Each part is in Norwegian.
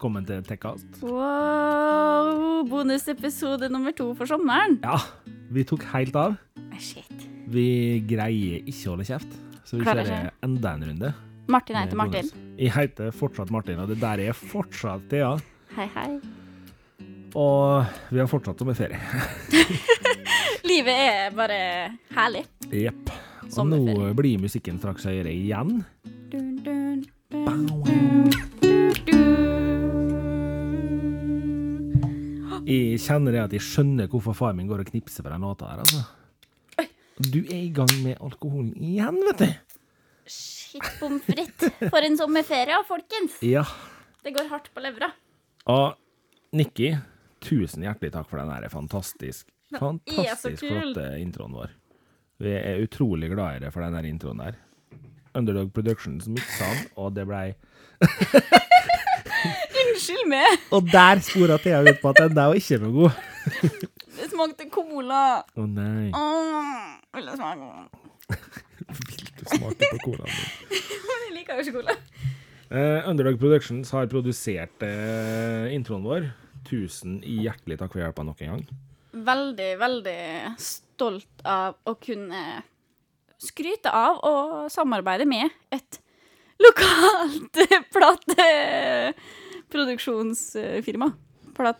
velkommen til Tekkast. Wow, bonusepisode nummer to for sommeren. Ja, vi tok helt av. Shit. Vi greier ikke å holde kjeft, så vi Klarer kjører enda en runde. Martin heter Martin. Jeg heter fortsatt Martin, og det der er fortsatt Thea. Hei, hei. Og vi har fortsatt sommerferie. Livet er bare herlig. Jepp. Og nå blir musikken straks høyere igjen. Dun, dun, dun, dun. Jeg kjenner det at jeg skjønner hvorfor far min går og knipser på den låta her, altså. Du er i gang med alkoholen igjen, vet du. Shit pommes frites. For en sommerferie, folkens. Ja. Det går hardt på levra. Og Nikki, tusen hjertelig takk for den der fantastisk, fantastisk flotte introen vår. Vi er utrolig glad i det for den der introen der. Underdog Productions miksa den, og det blei Unnskyld meg. Og der spora Thea ut på at den der var ikke noe god. Det smakte cola. Å nei. Oh, vil jeg smake? Vil du smake på colaen din? Men jeg liker jo ikke cola. Uh, Underdog Productions har produsert uh, introen vår. Tusen hjertelig takk for hjelpa nok en gang. Veldig, veldig stolt av å kunne skryte av og samarbeide med et lokalt plateproduksjonsfirma.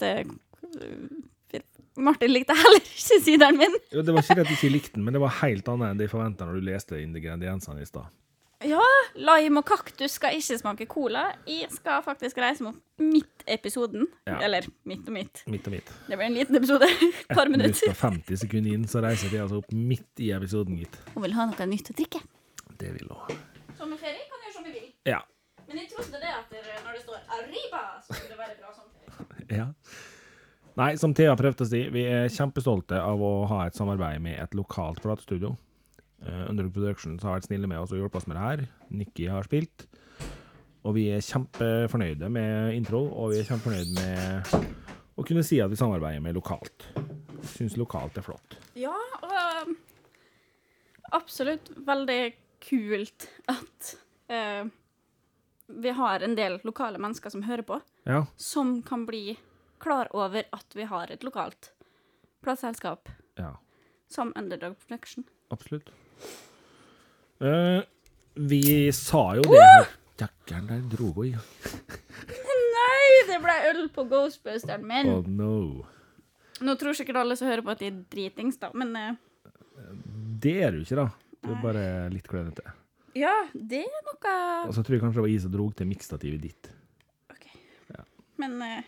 det Martin likte heller ikke sideren min. Jo, det var ikke det at du ikke likte den, men det var helt annet enn jeg forventa når du leste ingrediensene i stad. Ja, lime og kaktus skal ikke smake cola. Jeg skal faktisk reise mot midt-episoden. Ja. Eller midt og midt. Midt og midt. Det blir en liten episode. Et par Ett minutt minutter. og 50 sekunder inn, så reiser de altså opp midt i episoden, gitt. Hun vil ha noe nytt å drikke. Det vil hun. Sommerferie står skulle være bra sommerferie. ja. Nei, som Thea prøvde å si, vi er kjempestolte av å ha et samarbeid med et lokalt platestudio. Uh, Underdog Productions har vært snille med oss og hjulpet oss med det her. Nikki har spilt. Og vi er kjempefornøyde med intro, og vi er kjempefornøyde med å kunne si at vi samarbeider med lokalt. Syns lokalt er flott. Ja, og um, absolutt veldig kult at eh, vi har en del lokale mennesker som hører på, Ja, som kan bli klar over at vi har et lokalt plateselskap ja. som Underdog Production. Absolutt. Uh, vi sa jo det her Jakkeren der dro i. Nei, det ble øl på Ghostbusteren min! Oh no. Nå tror sikkert alle som hører på at de er dritings, da, men uh... Det er du ikke, da. Du er bare litt klønete. Ja, det er noe Og så tror jeg kanskje det var jeg som dro til miksstativet ditt. OK. Men eh,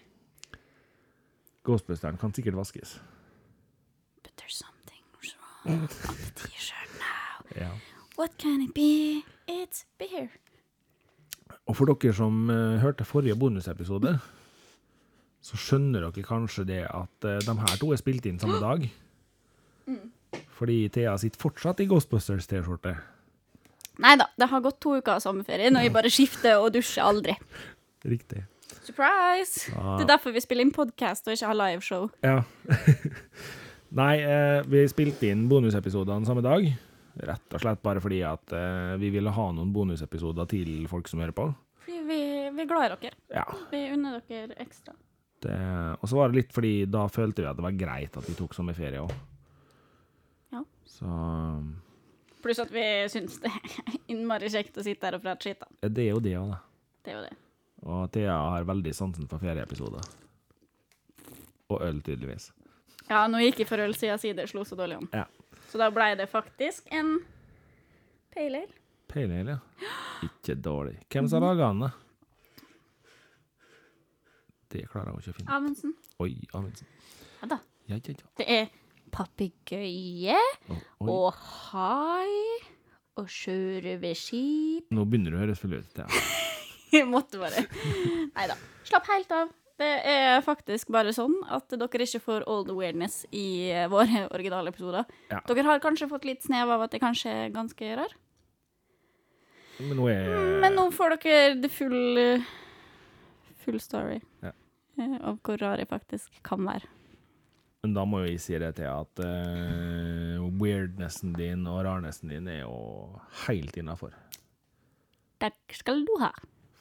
Ghostbusteren kan sikkert vaskes. But there's something wrong on the t-shirt now. Ja. What can it be? It's beer. Og for dere som eh, hørte forrige bonusepisode, så skjønner dere kanskje det at eh, de her to er spilt inn samme dag. Fordi Thea sitter fortsatt i Ghostbusters-T-skjorte. Nei da, det har gått to uker av sommerferien, og jeg bare skifter og dusjer aldri. Riktig. Surprise! Ah. Det er derfor vi spiller inn podkast og ikke har liveshow. Ja. Nei, eh, vi spilte inn bonusepisodene samme dag. Rett og slett bare fordi at eh, vi ville ha noen bonusepisoder til folk som hører på. Fordi vi, vi er glad i dere. Ja. Vi unner dere ekstra. Det, og så var det litt fordi da følte vi at det var greit at vi tok sommerferie òg. Ja. Så Pluss at vi syns det er innmari kjekt å sitte her og prate skitt. det er jo det òg, da. Det er jo det. Og Thea har veldig sansen for ferieepisoder. Og øl, tydeligvis. Ja, nå gikk jeg for øl siden side slo så dårlig om. Ja. Så da ble det faktisk en pale ale. Pale ale, ja. Ikke dårlig. Hvem som laga den, da? Det klarer jeg ikke å finne. Amundsen. Oi, Amundsen. Ja da. Ja, ja, ja. Det er papegøye og hai og hai og skip. Nå begynner du å høres full ut. Ja. Jeg måtte bare Nei da. Slapp helt av. Det er faktisk bare sånn at dere ikke får old awareness i eh, våre originale episoder. Ja. Dere har kanskje fått litt snev av at det kanskje er ganske rar. Men nå er Men nå får dere the full full story Ja. eh, av hvor rar jeg faktisk kan være. Men da må jo jeg si det til at uh, weirdnessen din og rarnessen din er jo helt innafor. Takk skal du ha.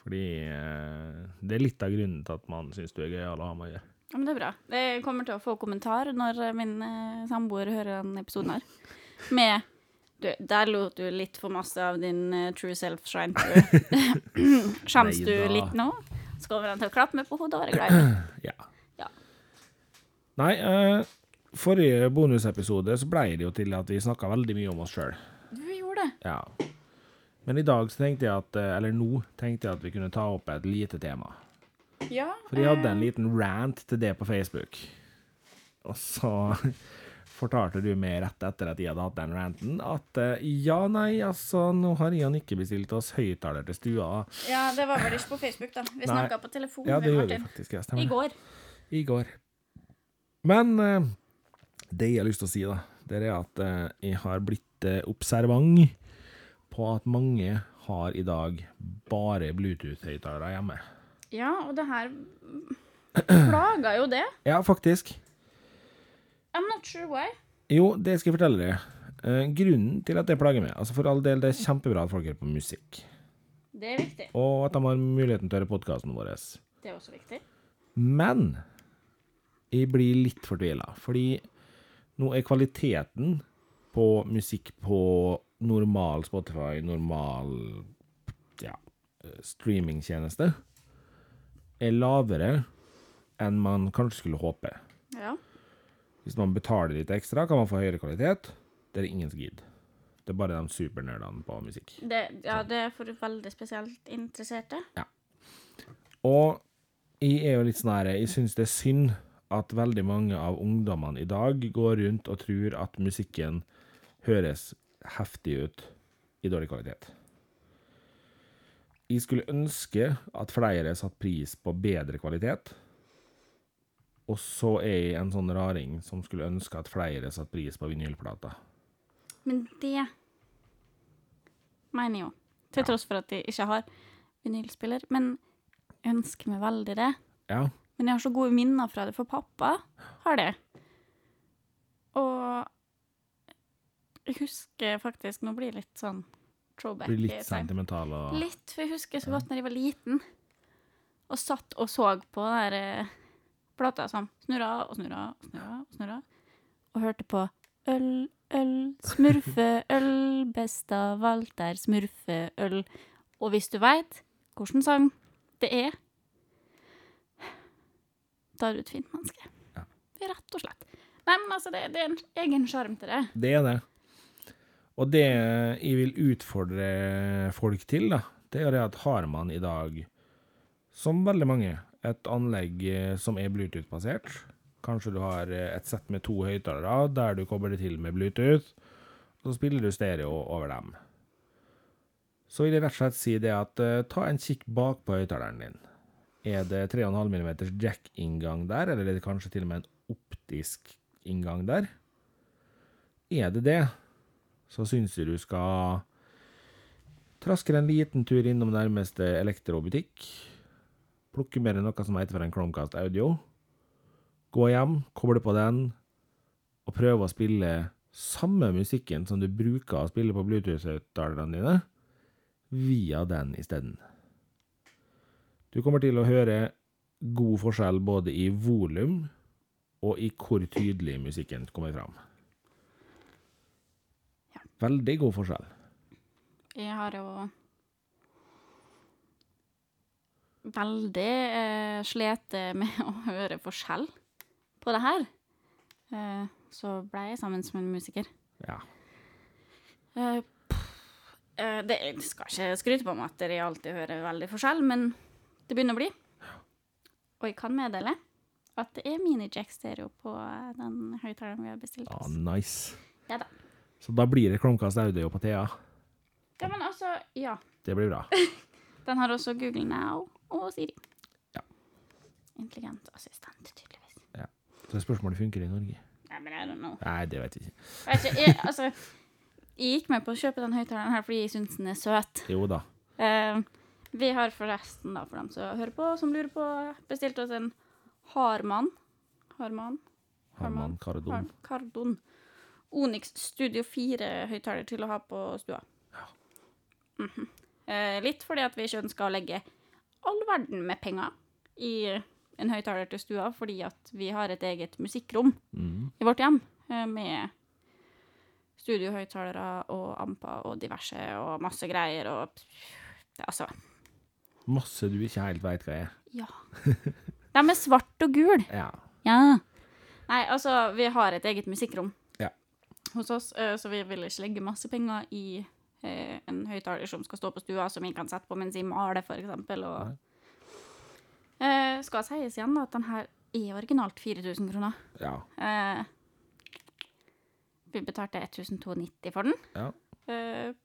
Fordi uh, det er litt av grunnen til at man syns du er gøyal å ha med å gjøre. Ja, men det er bra. Jeg kommer til å få kommentar når eh, min uh, samboer hører denne episoden her. Med du, Der lot du litt for masse av din true self shine through. Skjems du litt nå? Så kommer han til å klappe meg på hodet og være glad i meg. Ja. Nei, uh, forrige bonusepisode så ble det jo til at vi snakka veldig mye om oss sjøl. Du gjorde det. Ja. Men i dag så tenkte jeg at eh, Eller nå tenkte jeg at vi kunne ta opp et lite tema. Ja. For jeg hadde en eh, liten rant til det på Facebook. Og så fortalte du meg rett etter at jeg hadde hatt den ranten, at ja, nei, altså, nå har Ian ikke bestilt oss høyttaler til stua. Ja, det var vel ikke på Facebook, da. Vi snakka på telefon. Ja, det gjorde vi Martin. faktisk. Ja, I stemmer. går. I går. Men eh, det jeg har lyst til å si, da, det er at eh, jeg har blitt eh, observant på at mange har i dag bare Bluetooth-høyttalere hjemme. Ja, og det her plaga jo det. Ja, faktisk. I'm not sure why. Jo, det skal jeg fortelle deg. Eh, grunnen til at det plager meg Altså For all del, det er kjempebra at folk hører på musikk, Det er viktig. og at de har muligheten til å høre podkasten vår. Det er også viktig. Men jeg blir litt fortvila, fordi nå er kvaliteten på musikk på normal Spotify, normal ja, streamingtjeneste, er lavere enn man kanskje skulle håpe. Ja. Hvis man betaler litt ekstra, kan man få høyere kvalitet. Det er ingen som gidder. Det er bare de supernerdene på musikk. Det, ja, det er for veldig spesielt interesserte. Og jeg er jo litt sånn her Jeg syns det er synd at veldig mange av ungdommene i dag går rundt og tror at musikken høres heftig ut i dårlig kvalitet. Jeg skulle ønske at flere satte pris på bedre kvalitet. Og så er jeg en sånn raring som skulle ønske at flere satte pris på vinylplater. Men det mener jeg jo. Til tross for at jeg ikke har vinylspiller. Men jeg ønsker meg veldig det. Ja, Men jeg har så gode minner fra det, for pappa har det. Og jeg husker faktisk Nå blir jeg litt sånn throwback. blir litt sentimental og Litt, for jeg husker så godt når jeg var liten og satt og så på den der eh, plata som snurra og snurra og snurra og snurra, og hørte på Øl, øl, smurfeøl, best av alt er smurfeøl. Og hvis du veit hvilken sang det er, da ut fint menneske. Ja. Rett og slett. Nei, men altså, det, det er en egen sjarm til det. Det er det. Og det jeg vil utfordre folk til, da, det er at har man i dag, som veldig mange, et anlegg eh, som er Bluetooth-basert, kanskje du har eh, et sett med to høyttalere der du kobler det til med Bluetooth, og så spiller du stereo over dem. Så vil jeg rett og slett si det at eh, ta en kikk bak på høyttaleren din. Er det 3,5 mm jack-inngang der, eller er det kanskje til og med en optisk inngang der? Er det det, så syns jeg du skal traske en liten tur innom nærmeste elektrobutikk. Plukke med deg noe som heter for en Chromecast Audio. Gå hjem, koble på den, og prøve å spille samme musikken som du bruker å spille på Bluetooth-høyttalerne dine, via den isteden. Du kommer til å høre god forskjell både i volum og i hvor tydelig musikken kommer fram. Ja. Veldig god forskjell. Jeg har jo veldig eh, slete med å høre forskjell på det her. Eh, så ble jeg sammen med en musiker. Ja. Eh, pff, eh, det jeg skal ikke skryte på meg at jeg alltid hører veldig forskjell, men det begynner å bli. Og jeg kan meddele at det er mini-jack stereo på eh, den høyttaleren vi har bestilt oss. Ah, nice. Ja da. Så da blir det Klomkast Audio på Thea. Ja, men altså, ja. Det blir bra. Den har også Google Now og Siri. Ja. Intelligent assistent, tydeligvis. Så er spørsmålet funker i Norge. Nei, men I don't know. Nei, det vet jeg ikke. Vet ikke, jeg, altså, jeg gikk med på å kjøpe den høyttaleren her fordi jeg syns den er søt. Jo da. Eh, vi har forresten, da, for dem som hører på, som lurer på, bestilt oss en Harman. Harman? Harman Kardon. Har Kardon. Onyx Studio 4-høyttaler til å ha på stua. Mhm. eh, litt fordi at vi ikke ønsker å legge all verden med penger i en høyttaler til stua, fordi at vi har et eget musikkrom Mm. i vårt hjem eh, med studiohøyttalere og amper og diverse og masse greier og Altså, Masse du ikke helt veit hva er. ja. De er svart og gul. Ja. Ja. Nei, altså, vi har et eget musikkrom Ja. hos oss, eh, så vi vil ikke legge masse penger i eh, en høyttaler som skal stå på stua, som vi kan sette på mens vi maler, for eksempel, og eh, Skal sies igjen da, at den her er originalt 4000 kroner. ja. Vi betalte 1290 for den, Ja.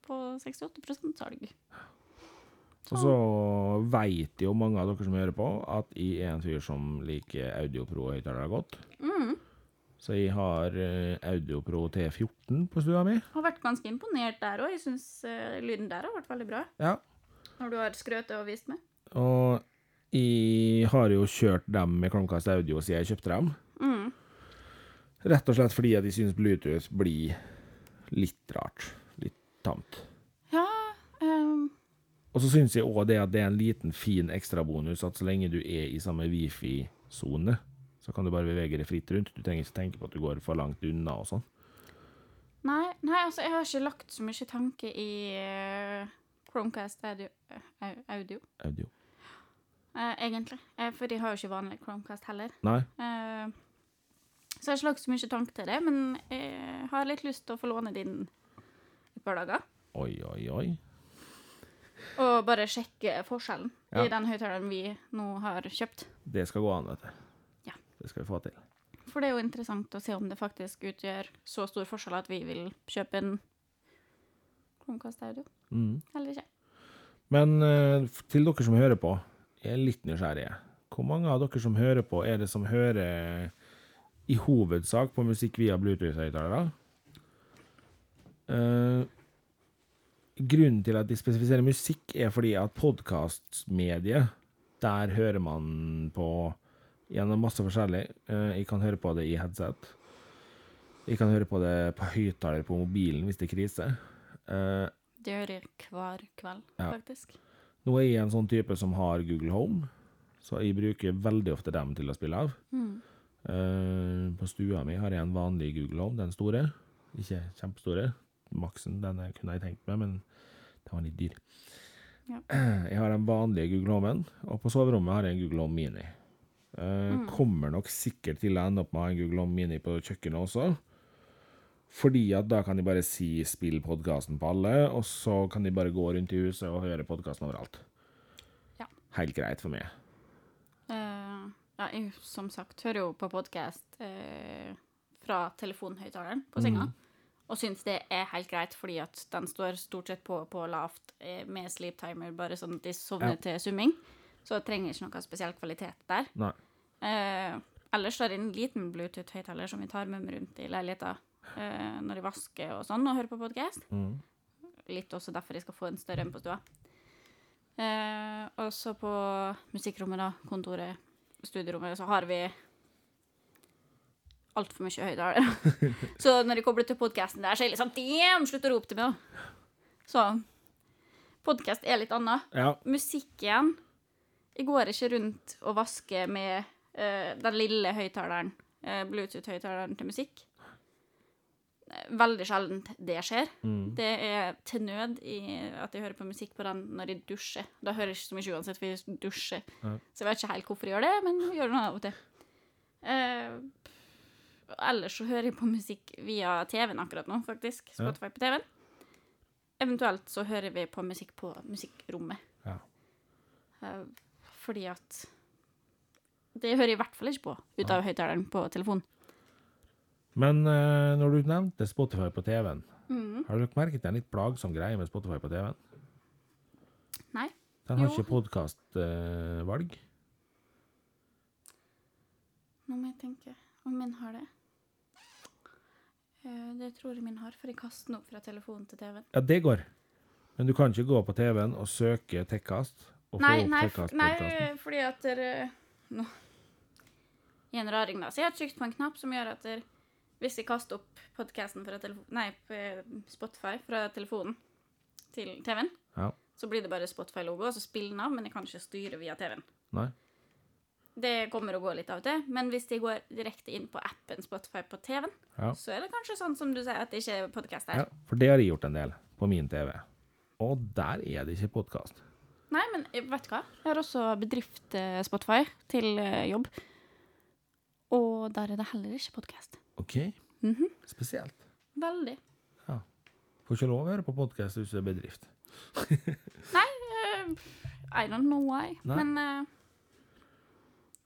på 68% salg. Og så veit jo mange av dere som hører på, at jeg er en fyr som liker Audiopro-høyttalere godt. Mm. Så jeg har eh, Audiopro T14 på stua mi. Har vært ganske imponert der òg. Jeg syns eh, lyden der har vært veldig bra. Ja. Når du har skrøtet og vist meg. Og jeg har jo kjørt dem med klomkast Audio siden jeg kjøpte dem. Mm. Rett og slett fordi at jeg syns Bluetooth blir litt rart. Litt tamt. Ja ehm, Og så syns jeg òg det at det er en liten, fin ekstrabonus at så lenge du er i samme wifi-sone, så kan du bare bevege deg fritt rundt. Du trenger ikke tenke på at du går for langt unna og sånn. nei, nei, altså, jeg har ikke lagt så mye tanke i uh, Chromecast audio, uh, audio Audio. Uh, egentlig. Eh, for de har jo ikke vanlig Chromecast heller. Nei? Så jeg har ikke lagt så mye tanke til det, men jeg har litt lyst til å få låne din et par dager. Oi, oi, oi. Og bare sjekke forskjellen Ja. i den høyttaleren vi nå har kjøpt. Det skal gå an, vet du. Ja. Det skal vi få til. For det er jo interessant å se om det faktisk utgjør så stor forskjell at vi vil kjøpe en Chromecast audio, Mm. eller ikke. Men eh, til dere som hører på, jeg er litt nysgjerrige. Hvor mange av dere som hører på, er det som hører i hovedsak på musikk via Bluetooth-høyttalere? Eh, grunnen til at de spesifiserer musikk, er fordi at podkastmediet, der hører man på gjennom masse forskjellig. Eh, jeg kan høre på det i headset. Jeg kan høre på det på høyttaler på mobilen hvis det er krise. Eh, Det hører jeg hver kveld, Ja. faktisk. Nå er jeg en sånn type som har Google Home, så jeg bruker veldig ofte dem til å spille av. Mm. Eh, på stua mi har jeg en vanlig Google Home, den store. Ikke kjempestore. Maksen den er- kunne jeg tenkt meg, men den var litt dyr. Ja. Jeg har den vanlige Google Homen, og på soverommet har jeg en Google Home Mini. Uh, Mm. Kommer nok sikkert til å ende opp med å ha en Google Home Mini på kjøkkenet også. Fordi at da kan de bare si 'spill podkasten' på alle, og så kan de bare gå rundt i huset og høre podkasten overalt. Ja. Helt greit for meg. Uh, ja, jeg som sagt hører jo på podkast uh, fra telefonhøyttaleren på senga. Mhm. Og syns det er helt greit, fordi at den står stort sett på, på lavt eh, med sleep timer, bare sånn at de sovner Ja. til summing. Så det trenger ikke noe spesiell kvalitet der. Nei. Eh, ellers er det en liten Bluetooth-høyttaler som vi tar med meg rundt i leiligheten eh, når jeg vasker og sånn, og hører på podkast. Mm. Litt også derfor jeg skal få en større en på stua. Eh, og så på musikkrommet, da, kontoret, studierommet, så har vi altfor mye høyttalere. så når jeg kobler til podkasten der, så er jeg litt sånn Damn, slutt å rope til meg, da. Så podkast er litt annet. Ja. Musikk igjen. Jeg går ikke rundt og vasker med uh, den lille høyttaleren, uh, Bluetooth-høyttaleren til musikk. Veldig sjelden det skjer. Mm. Det er til nød i at jeg hører på musikk på den når jeg dusjer. Da hører jeg ikke så mye uansett, for jeg dusjer. Ja. Så jeg vet ikke helt hvorfor jeg gjør det, men jeg gjør det av og til. Eh, ellers så hører jeg på musikk via TV-en akkurat nå, faktisk. Ja. Spotify på TV-en. Eventuelt så hører vi på musikk på musikkrommet. Ja. Eh, fordi at Det hører jeg i hvert fall ikke på ut av høyttaleren på telefonen. Men eh, når du nevnte Spotify på TV-en, Mm. har du merket en litt plagsom greie med Spotify på TV-en? Nei. Den har Jo. ikke podkastvalg. Nå må jeg tenke om min har det. Eh, det tror jeg min har, for jeg kaster den opp fra telefonen til TV-en. ja, det går. Men du kan ikke gå på TV-en og søke Tekkast og Nei, få nei, nei, fordi at dere Nå I en raring, da. Så jeg har trykt på en knapp som gjør at der, hvis jeg kaster opp podkasten fra telefonen Nei, Spotify fra telefonen til TV-en, Ja. så blir det bare Spotify-logo, og så spiller den av, men jeg kan ikke styre via TV-en. Nei. Det kommer å gå litt av og til, men hvis de går direkte inn på appen Spotify på TV-en, Ja. så er det kanskje sånn som du sier, at det ikke er podkast der. ja. For det har jeg gjort en del på min TV. Og der er det ikke podkast. Nei, men vet du hva? Jeg har også bedrift eh, Spotify til eh, jobb, og der er det heller ikke podkast. OK. Mhm. Spesielt. Veldig. Ja. Får ikke lov å høre på podkast hvis du er bedrift. Nei, uh, I don't know why, Nei. men eh,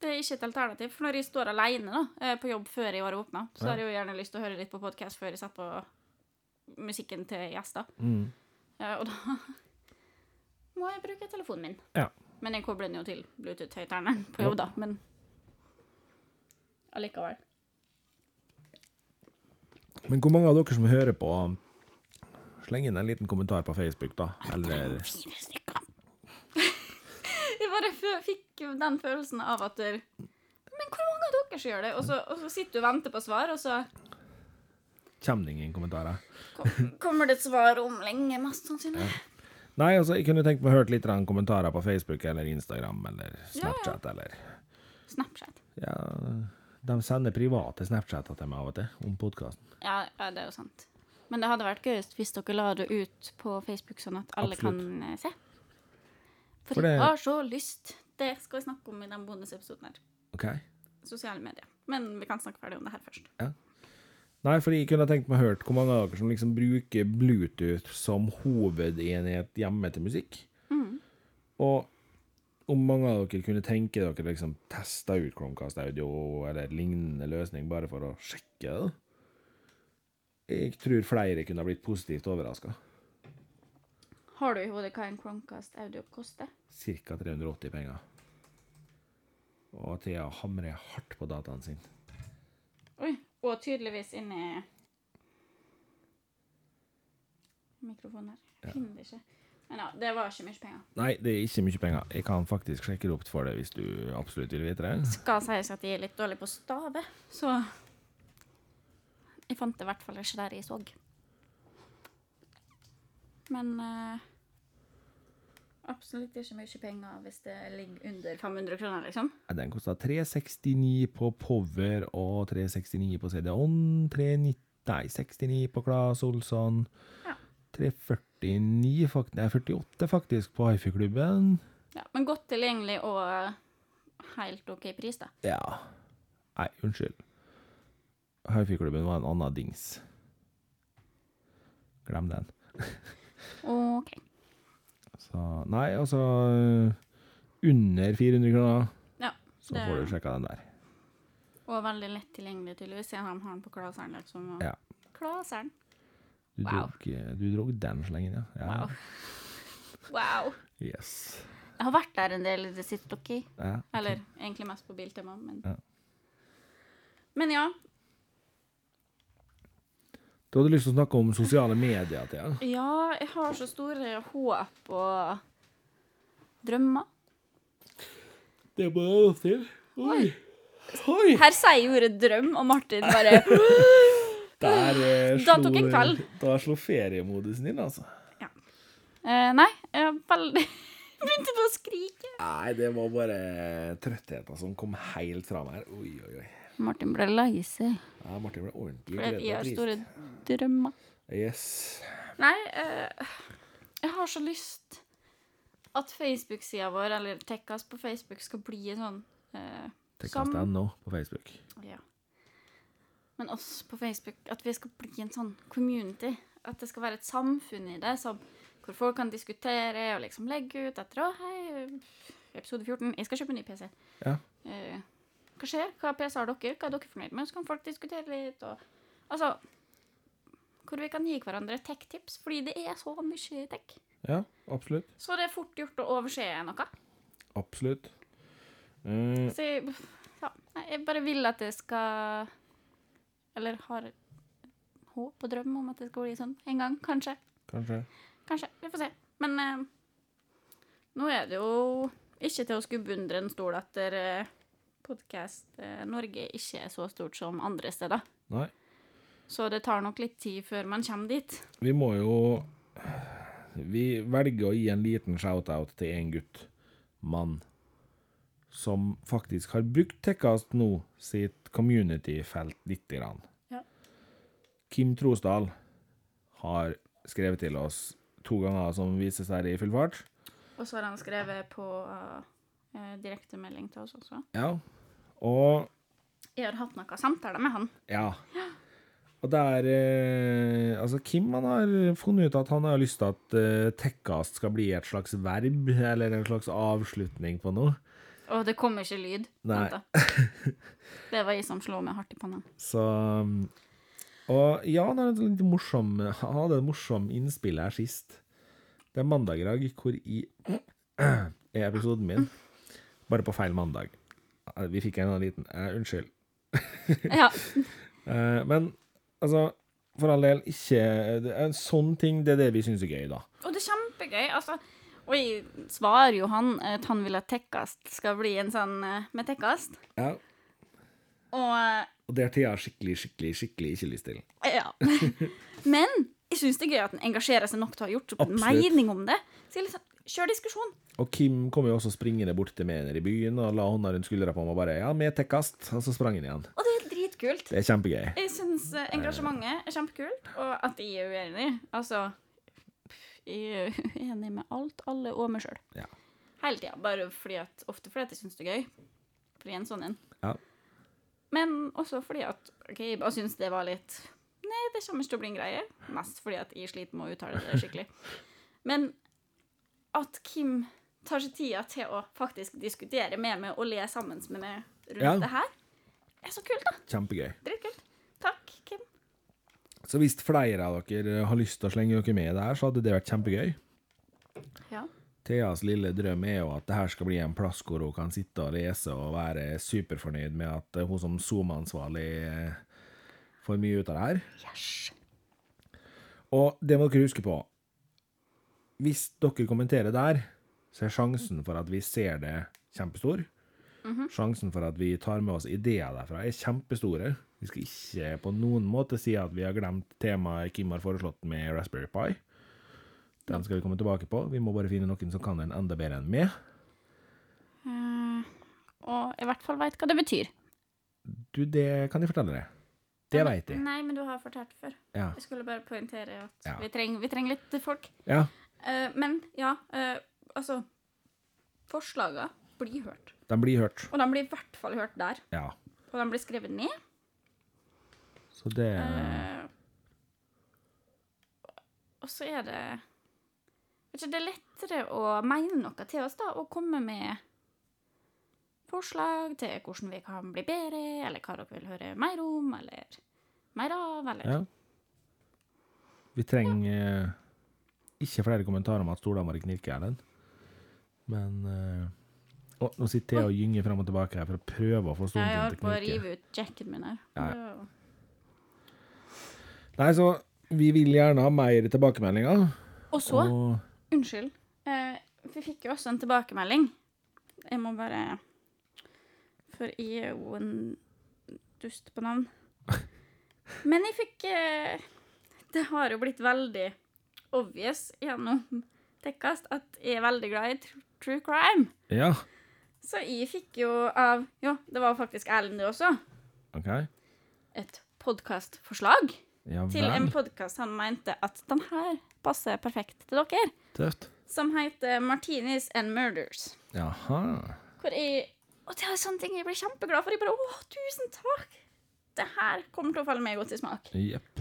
det er ikke et alternativ. For når jeg står alene da, eh, på jobb før jeg har åpna, så har jeg jo gjerne lyst til å høre litt på podkast før jeg setter på musikken til gjester. Mm. Og da må jeg bruke telefonen min. Ja. Men jeg kobler den jo til Bluetooth-høyttaleren på jobb, da. Men allikevel. Men hvor mange av dere som hører på Sleng inn en liten kommentar på Facebook, da. Eller Fire stykker. Bare fikk den følelsen av at der, Men hvor mange av dere som gjør det? Og så, og så sitter du og venter på svar, og så kommer det ingen kommentarer? kom, kommer det et svar om lenge, mest sannsynlig. Nei, altså, jeg kunne tenkt meg å høre litt kommentarer på Facebook eller Instagram eller Ja, ja. Snapchat eller Snapchat. Ja, de sender private Snapchatter til meg av og til om podkasten. Ja, ja, det er jo sant. Men det hadde vært gøyest hvis dere la det ut på Facebook, sånn at alle Absolutt. kan eh, se. For, For det- jeg har så lyst. Det skal vi snakke om i den bonusepisoden her. OK? Sosiale medier. Men vi kan snakke ferdig om det her først. Nei, fordi jeg kunne tenkt meg å høre hvor mange av dere som liksom bruker Bluetooth som hovedenhet hjemme til musikk. Mm. Og om mange av dere kunne tenke dere liksom testa ut Chromecast Audio eller lignende løsning bare for å sjekke det. Jeg tror flere kunne blitt positivt overraska. Har du i hodet hva en Chromecast Audio koster? Ca. 380 penger. Og Thea hamrer hardt på dataen sin. Oi. Og tydeligvis inni mikrofonen her. Jeg finner det ikke. Men ja, det var ikke mye penger. Nei, det er ikke mye penger. Jeg kan faktisk sjekke det opp for deg hvis du absolutt vil vite det. Skal sies at jeg er litt dårlig på stave, så Jeg fant det i hvert fall ikke der jeg så. Men eh, absolutt ikke mye penger hvis det ligger under 500 kroner, liksom. Den kosta 369 på Power og 369 på CD-ON. 390 Nei, 69 på Claes Olsson. Ja. 349 fakt Nei, 48 faktisk på Hifi-klubben. Ja, men godt tilgjengelig og eh, helt OK pris, da. Ja. Nei, unnskyld. Hifi-klubben var en annen dings. Glem den. OK. Så Nei, altså Under 400 kroner, Ja. så får du sjekka den der. Og veldig lett tilgjengelig, tydeligvis, siden de har den på Klaseren. Liksom, og Ja. Klaseren. Du Wow. drog, du drog den så lenge, ja. ja. Wow. Wow. Yes. Jeg har vært der en del i det siste, dere. Ja. Eller egentlig mest på Biltema, men Ja. Men ja. Du hadde lyst til å snakke om sosiale medier, Thea. Ja, jeg har så store håp og drømmer. Det er bare lov til. Oi. Oi! Her sier jeg ordet drøm, og Martin bare Der eh, Da tok en kveld. Da slo feriemodusen din, altså. eh, Nei, jeg er veldig Begynte på å skrike. Nei, det var bare trøttheten som kom helt fra her. Oi, oi, oi. Martin ble lei seg, Ja, Martin ble ordentlig for jeg har store drømmer. Yes. Nei, uh, jeg har så lyst at Facebook-sida vår, eller Tekkas på Facebook, skal bli sånn eh, som- nå på Facebook. Ja. Men oss på Facebook, at vi skal bli en sånn community. At det skal være et samfunn i det, som, hvor folk kan diskutere og liksom legge ut etter å, hei, episode 14, jeg skal kjøpe en ny PC. Ja. Eh, hva skjer? Hva PC har dere? Hva er dere fornøyd med? Så kan folk diskutere litt. Og, altså, hvor vi kan gi hverandre tech-tips, fordi det er så mye tech. Ja, absolutt. Så det er fort gjort å overse noe. Absolutt. Mm. Så jeg, ja, jeg bare vil at det skal Eller har håp og drøm om at det skal bli sånn en gang. Kanskje. kanskje. Kanskje. Vi får se. Men eh, nå er det jo ikke til å skubbe under en stol etter eh, podkast eh, Norge ikke er så stort som andre steder. Nei. Så det tar nok litt tid før man kommer dit. Vi må jo Vi velger å gi en liten shout-out til en gutt, mann, som faktisk har brukt Tekkast nå sitt community-felt lite grann. Ja. Kim Trosdal har skrevet til oss to ganger som vises her i full fart. Og så har han skrevet på uh, direktemelding til oss også. Ja. Og Jeg har hatt noen samtaler med han. Ja. Og der eh, Altså, Kim han har funnet ut at han har lyst til at eh, tekkast skal bli et slags verb, eller en slags avslutning på noe. Og det kom ikke lyd. Nei. Vent da. Det var jeg som slo meg hardt i panna. Så um, Og ja, han hadde et litt morsom Han hadde et morsom innspill her sist. Det er mandag i dag, hvor i er episoden min. Bare på feil mandag. Vi fikk en liten eh, Unnskyld. Ja. Eh, men altså, for all del, ikke er En sånn ting, det er det vi syns er gøy, da. Og det er kjempegøy. Altså, og jeg svarer jo han at han vil at Tekkast skal bli en sånn eh, med Tekkast. Ja. Og eh, Og det har Thea skikkelig, skikkelig, skikkelig ikke lyst til. ja. Men jeg syns det er gøy at han engasjerer seg nok til å ha gjort opp en mening om det. Så jeg liksom, Kjør diskusjon. Og Kim kom jo også springende bort til meg nede i byen og la hånda rundt skuldra på meg og bare 'ja, med tekkast', og så sprang han igjen. Og det er dritkult. Det er kjempegøy. Jeg syns eh, engasjementet er kjempekult, og at jeg er uenig Altså Jeg er uenig med alt, alle og meg sjøl. Ja. Hele tida. Bare fordi at, ofte fordi at jeg syns det er gøy. Fordi en sånn en. Ja. Men også fordi at OK, jeg bare syns det var litt Nei, det kommer ikke til å bli en greie. Mest fordi at jeg sliter med å uttale det skikkelig. Men at Kim tar seg tida til å faktisk diskutere med meg og le sammen med meg rundt Ja. det her, er så kult, da. Kjempegøy. Dritkult. Takk, Kim. Så hvis flere av dere har lyst til å slenge dere med i det her, så hadde det vært kjempegøy. Ja. Theas lille drøm er jo at det her skal bli en plass hvor hun kan sitte og lese og være superfornøyd med at hun som Zoom-ansvarlig eh, får mye ut av det her. Yes. Og det må dere huske på. Hvis dere kommenterer der, så er sjansen for at vi ser det, kjempestor. Sjansen for at vi tar med oss ideer derfra, er kjempestore. Vi skal ikke på noen måte si at vi har glemt temaet Kim har foreslått med Raspberry Pi. Den skal vi komme tilbake på. Vi må bare finne noen som kan den enda bedre enn meg. Eh, og i hvert fall veit hva det betyr. Du, det kan jeg fortelle deg. Det veit jeg. Nei, men du har fortalt før. Ja. Jeg skulle bare poengtere at Ja. vi, trenger, vi trenger litt folk. ja. Eh, men ja, eh, altså Forslagene blir hørt. De blir hørt. Og de blir i hvert fall hørt der. Ja. Og de blir skrevet ned. Så det Eh, og så er det vet ikke, Det er lettere å mene noe til oss, da, og komme med forslag til hvordan vi kan bli bedre, eller hva dere vil høre mer om, eller mer av, eller Ja. Vi trenger eh, ikke flere kommentarer om at stolene våre i Erlend. Men uh, å, Nå sitter jeg og gynger frem og tilbake her for å prøve å få Jeg stolen din holdt til på å å rive ut jacken min her. Ja, var- Nei, så vi vil gjerne ha mer tilbakemeldinger. Og så, Og unnskyld, eh, vi fikk jo også en tilbakemelding. Jeg må bare For jeg er jo en dust på navn. Men jeg fikk eh, Det har jo blitt veldig obvious gjennom Tekkast at jeg er veldig glad i tr- true crime. ja, Så jeg fikk jo av Ja, det var faktisk Erlend det også. OK. Et podkastforslag Ja til en podkast han mente at den her passer perfekt til dere. Tøft. som heter Martinis and Murders. Jaha. Hvor jeg Og det er sånne ting jeg blir kjempeglad for. Jeg bare Å, tusen takk! Det her kommer til å falle meg godt i smak. Jepp.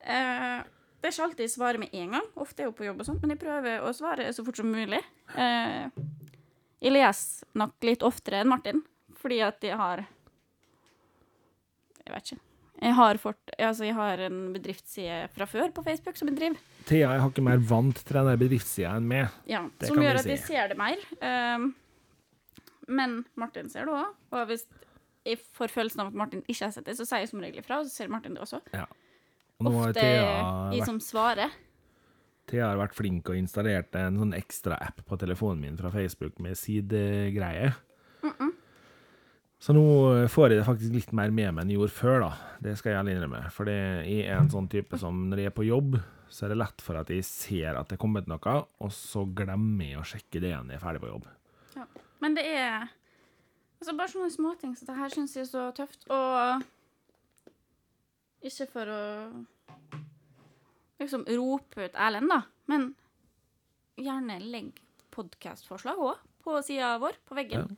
Eh, det er ikke alltid jeg svarer med en gang. Ofte er jo på jobb og sånt, men jeg prøver å svare så fort som mulig. Eh, jeg leser nok litt oftere enn Martin, fordi at jeg har Jeg vet ikke. Jeg har, fort, altså jeg har en bedriftsside fra før på Facebook som jeg driver. Thea er hakket mer vant til den bedriftssida enn meg. Ja, Det som gjør at jeg si. ser det mer. Eh, men Martin ser det òg. Og hvis jeg får følelsen av at Martin ikke har sett det, så sier jeg som regel ifra, og så ser Martin det også. Har Ofte i som svarer. Thea har vært flink og installert en sånn ekstra app på telefonen min fra Facebook med sidegreier. Så nå får jeg det faktisk litt mer med meg enn jeg gjorde før, da. Det skal jeg innrømme. For jeg er en sånn type som når jeg er på jobb, så er det lett for at jeg ser at det er kommet noe, og så glemmer jeg å sjekke det igjen når jeg er ferdig på jobb. Ja. Men det er altså bare sånne småting som det her syns jeg er så tøft. Og ikke for å liksom rope ut Erlend, da, men gjerne legg podkastforslag òg på sida vår, på veggen.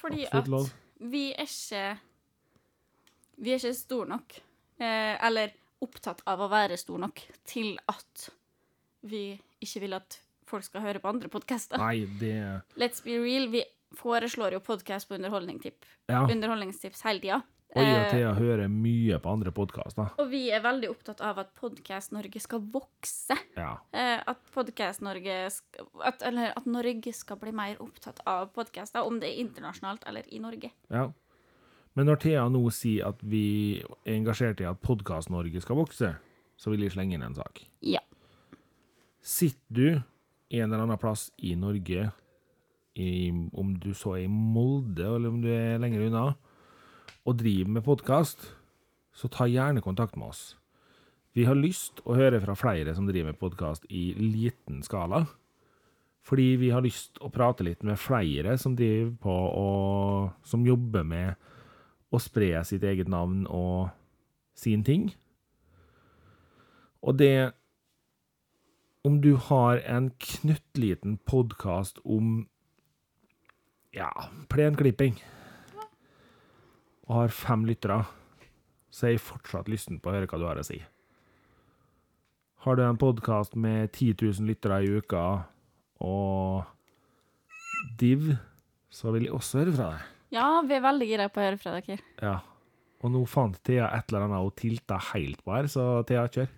Fordi absolutt at vi er ikke Vi er ikke store nok, eh, eller opptatt av å være store nok, til at vi ikke vil at folk skal høre på andre podkaster. Det Let's be real, vi foreslår jo podkast på underholdningstips, Ja. hele tida. Og jeg og Thea hører mye på andre podkaster. og vi er veldig opptatt av at Podkast-Norge skal vokse. Ja. Eh, at Podkast-Norge at, Eller at Norge skal bli mer opptatt av podkaster, om det er internasjonalt eller i Norge. ja. Men når Thea nå sier at vi er engasjert i at Podkast-Norge skal vokse, så vil jeg slenge inn en sak. Ja. Sitter du en eller annen plass i Norge, i, om du så er i Molde eller om du er lenger unna, og driver med podkast, så ta gjerne kontakt med oss. Vi har lyst å høre fra flere som driver med podkast i liten skala. Fordi vi har lyst å prate litt med flere som driver på og som jobber med å spre sitt eget navn og sin ting. Og det Om du har en knøttliten podkast om ja, plenklipping, og har fem lyttere, så er jeg fortsatt lysten på å høre hva du har å si. Har du en podkast med 10 000 lyttere i uka og div, så vil jeg også høre fra deg. Ja, vi er veldig gira på å høre fra dere. Ja. Og nå fant Thea et eller annet hun tilta helt på her, så Thea, kjør.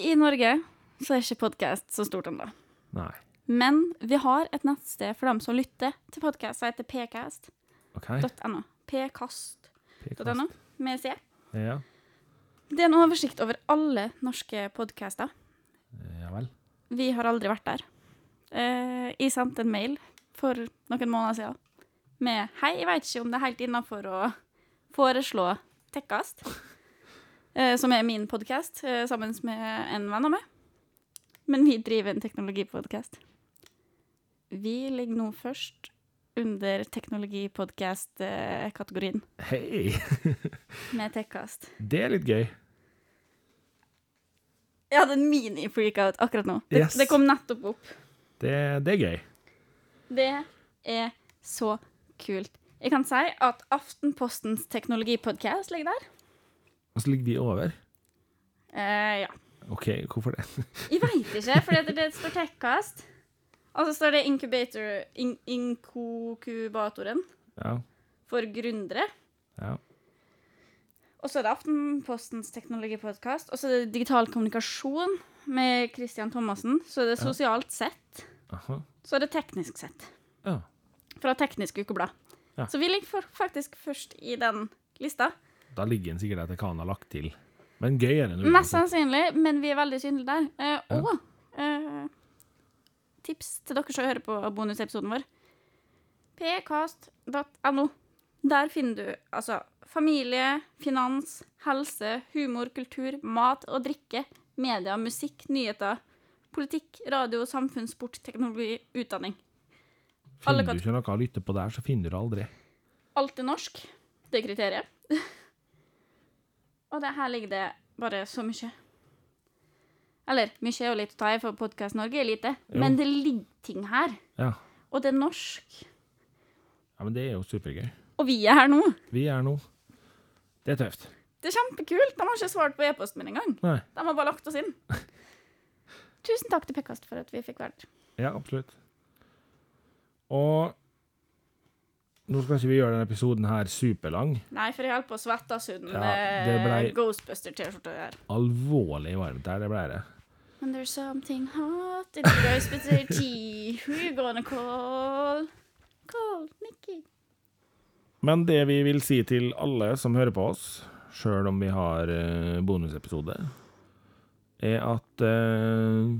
I Norge så er ikke podkast så stort ennå. Nei. Men vi har et nettsted for dem som lytter til podkast, som heter pcast.no. Pcast.no, med C. Ja. Det er en oversikt over alle norske podcaster. ja vel. Vi har aldri vært der. Eh, jeg sendte en mail for noen måneder siden med Hei, jeg vet ikke om det er helt innafor å foreslå Tekkast, eh, som er min podkast, eh, sammen med en venn av meg. Men vi driver en teknologipodkast. Vi ligger nå først under teknologipodkast-kategorien Hei! med Tekkast. Det er litt gøy. Jeg hadde en mini-freakout akkurat nå. Det, Yes. det kom nettopp opp. Det, det er gøy. Det er så kult. Jeg kan si at Aftenpostens teknologipodkast ligger der. Og så ligger vi over. Eh, ja. OK, hvorfor det? Jeg veit ikke, for det, det står Tekkast. Og så står det Incubator in, Inkokubatoren Ja. for gründere. ja. Og så er det Aftenpostens teknologipodkast. Og så er det Digital kommunikasjon med Christian Thomassen. Så er det. Sosialt sett. Aha. Så er det Teknisk sett. Ja. Fra Teknisk Ukeblad. Ja. Så vi ligger faktisk først i den lista. Da ligger den sikkert etter hva han har lagt til. Men gøy er det nå. Mest sannsynlig, men vi er veldig synlige der. Eh, Ja. Og eh, tips til dere som hører på bonusepisoden vår. pkast.no. Der finner du altså familie, finans, helse, humor, kultur, mat og drikke, media, musikk, nyheter, politikk, radio, samfunn, sport, teknologi, utdanning. alle Finner du ikke noe å lytte på der, så finner du det aldri. Alt er norsk. Det er kriteriet. og det her ligger det bare så mye. Eller mye er jo litt å ta i, for Podkast Norge er lite. Jo. Men det ligger ting her. Ja. Og det er norsk. ja, men det er jo supergøy. Og vi er her nå. Vi er nå. Det er tøft. Det er kjempekult. De har ikke svart på e-posten min engang. Nei. De har bare lagt oss inn. Tusen takk til Pekkast for at vi fikk være der. Ja, absolutt. Og nå skal ikke vi gjøre denne episoden her superlang. Nei, for jeg holdt på å svette av suden Ja, det eh, Ghostbuster-T-skjorta her. Alvorlig varmt her, det ble det. And there's something hot in the Ghostbuster tea. Who you gonna call? Call Nikki. Men det vi vil si til alle som hører på oss, sjøl om vi har eh, bonusepisode, er at uh,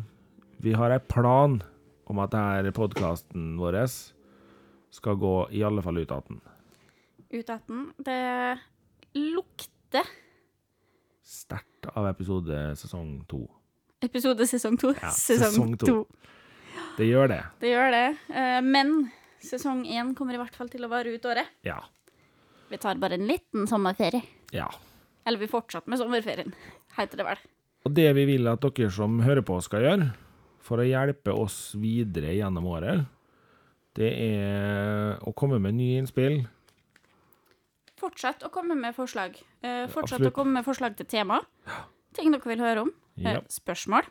vi har en plan om at denne podkasten vår skal gå i alle fall ut 18. Ut 18. Det lukter Sterkt av episode sesong to. Episode sesong to. Ja, sesong, sesong to. to. Det gjør det. Det gjør det. Eh, Men sesong én kommer i hvert fall til å vare ut året. Ja. Vi tar bare en liten sommerferie. Ja. Eller vi fortsetter med sommerferien, heter det vel. Og det vi vil at dere som hører på skal gjøre, for å hjelpe oss videre gjennom året, det er å komme med nye innspill. Fortsett å komme med forslag. Eh, fortsett absolutt. å komme med forslag til tema. Ting dere vil høre om. Eh, Ja. spørsmål.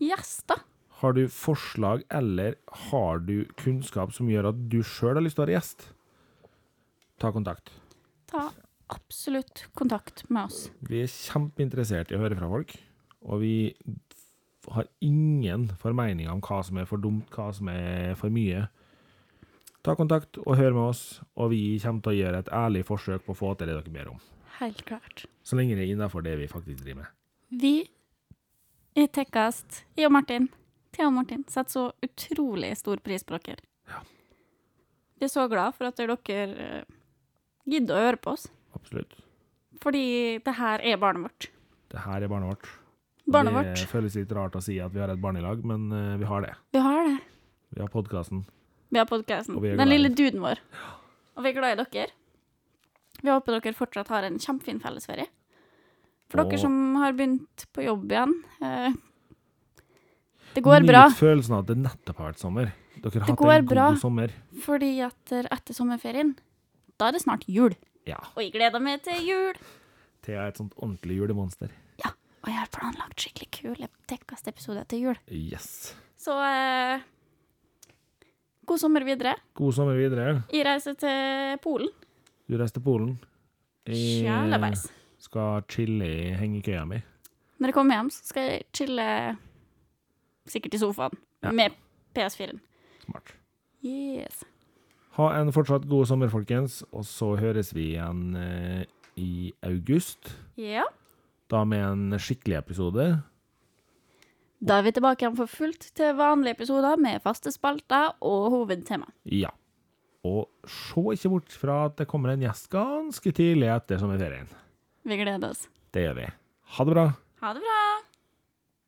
Gjester. Har du forslag, eller har du kunnskap som gjør at du sjøl har lyst til å være gjest? Ta kontakt. Ta absolutt kontakt med oss. Vi er kjempeinteressert i å høre fra folk, og vi har ingen formeninger om hva som er for dumt, hva som er for mye. Ta kontakt og hør med oss, og vi kommer til å gjøre et ærlig forsøk på å få til det dere ber om. Helt klart. Så lenge det er innenfor det vi faktisk driver med. Vi i Tekkast, jeg og Martin, Thea og Martin, setter så utrolig stor pris på dere. Ja. Vi er så glad for at dere eh, gidder å høre på oss. Absolutt. Fordi det her er barnet vårt. Det her er barnet vårt. Barnet det føles litt rart å si at vi har et barnelag, men eh, vi har det. Vi har det. Vi har podkasten. Vi har podkasten. Den lille duden vår. Og vi er glad i dere. Vi håper dere fortsatt har en kjempefin fellesferie. For dere som har begynt på jobb igjen eh, Det går bra, Nyt følelsen av at det nettopp har vært sommer. Dere har hatt en god bra. sommer. fordi at eh, etter sommerferien, da er det snart jul. Ja. Og jeg gleder meg til jul. Thea er et sånt ordentlig julemonster. Ja, Og jeg har planlagt skikkelig kule Tekkast-episoder til jul. Yes. Så eh, god sommer videre. God sommer videre. Jeg reiser til Polen. Du reiser til Polen. Jeg Kjæleveis. Skal chille i hengekøya mi. Når jeg kommer hjem, så skal jeg chille sikkert i sofaen Ja. med PS4-en. Smart. Yes. Ha en fortsatt god sommer, folkens. Og så høres vi igjen eh, i august. Ja. Da med en skikkelig episode. Da er vi tilbake igjen for fullt til vanlige episoder med faste spalter og hovedtema. Ja. Og se ikke bort fra at det kommer en gjest ganske tidlig etter sommerferien. Vi gleder oss. Det gjør vi. Ha det bra. Ha det bra!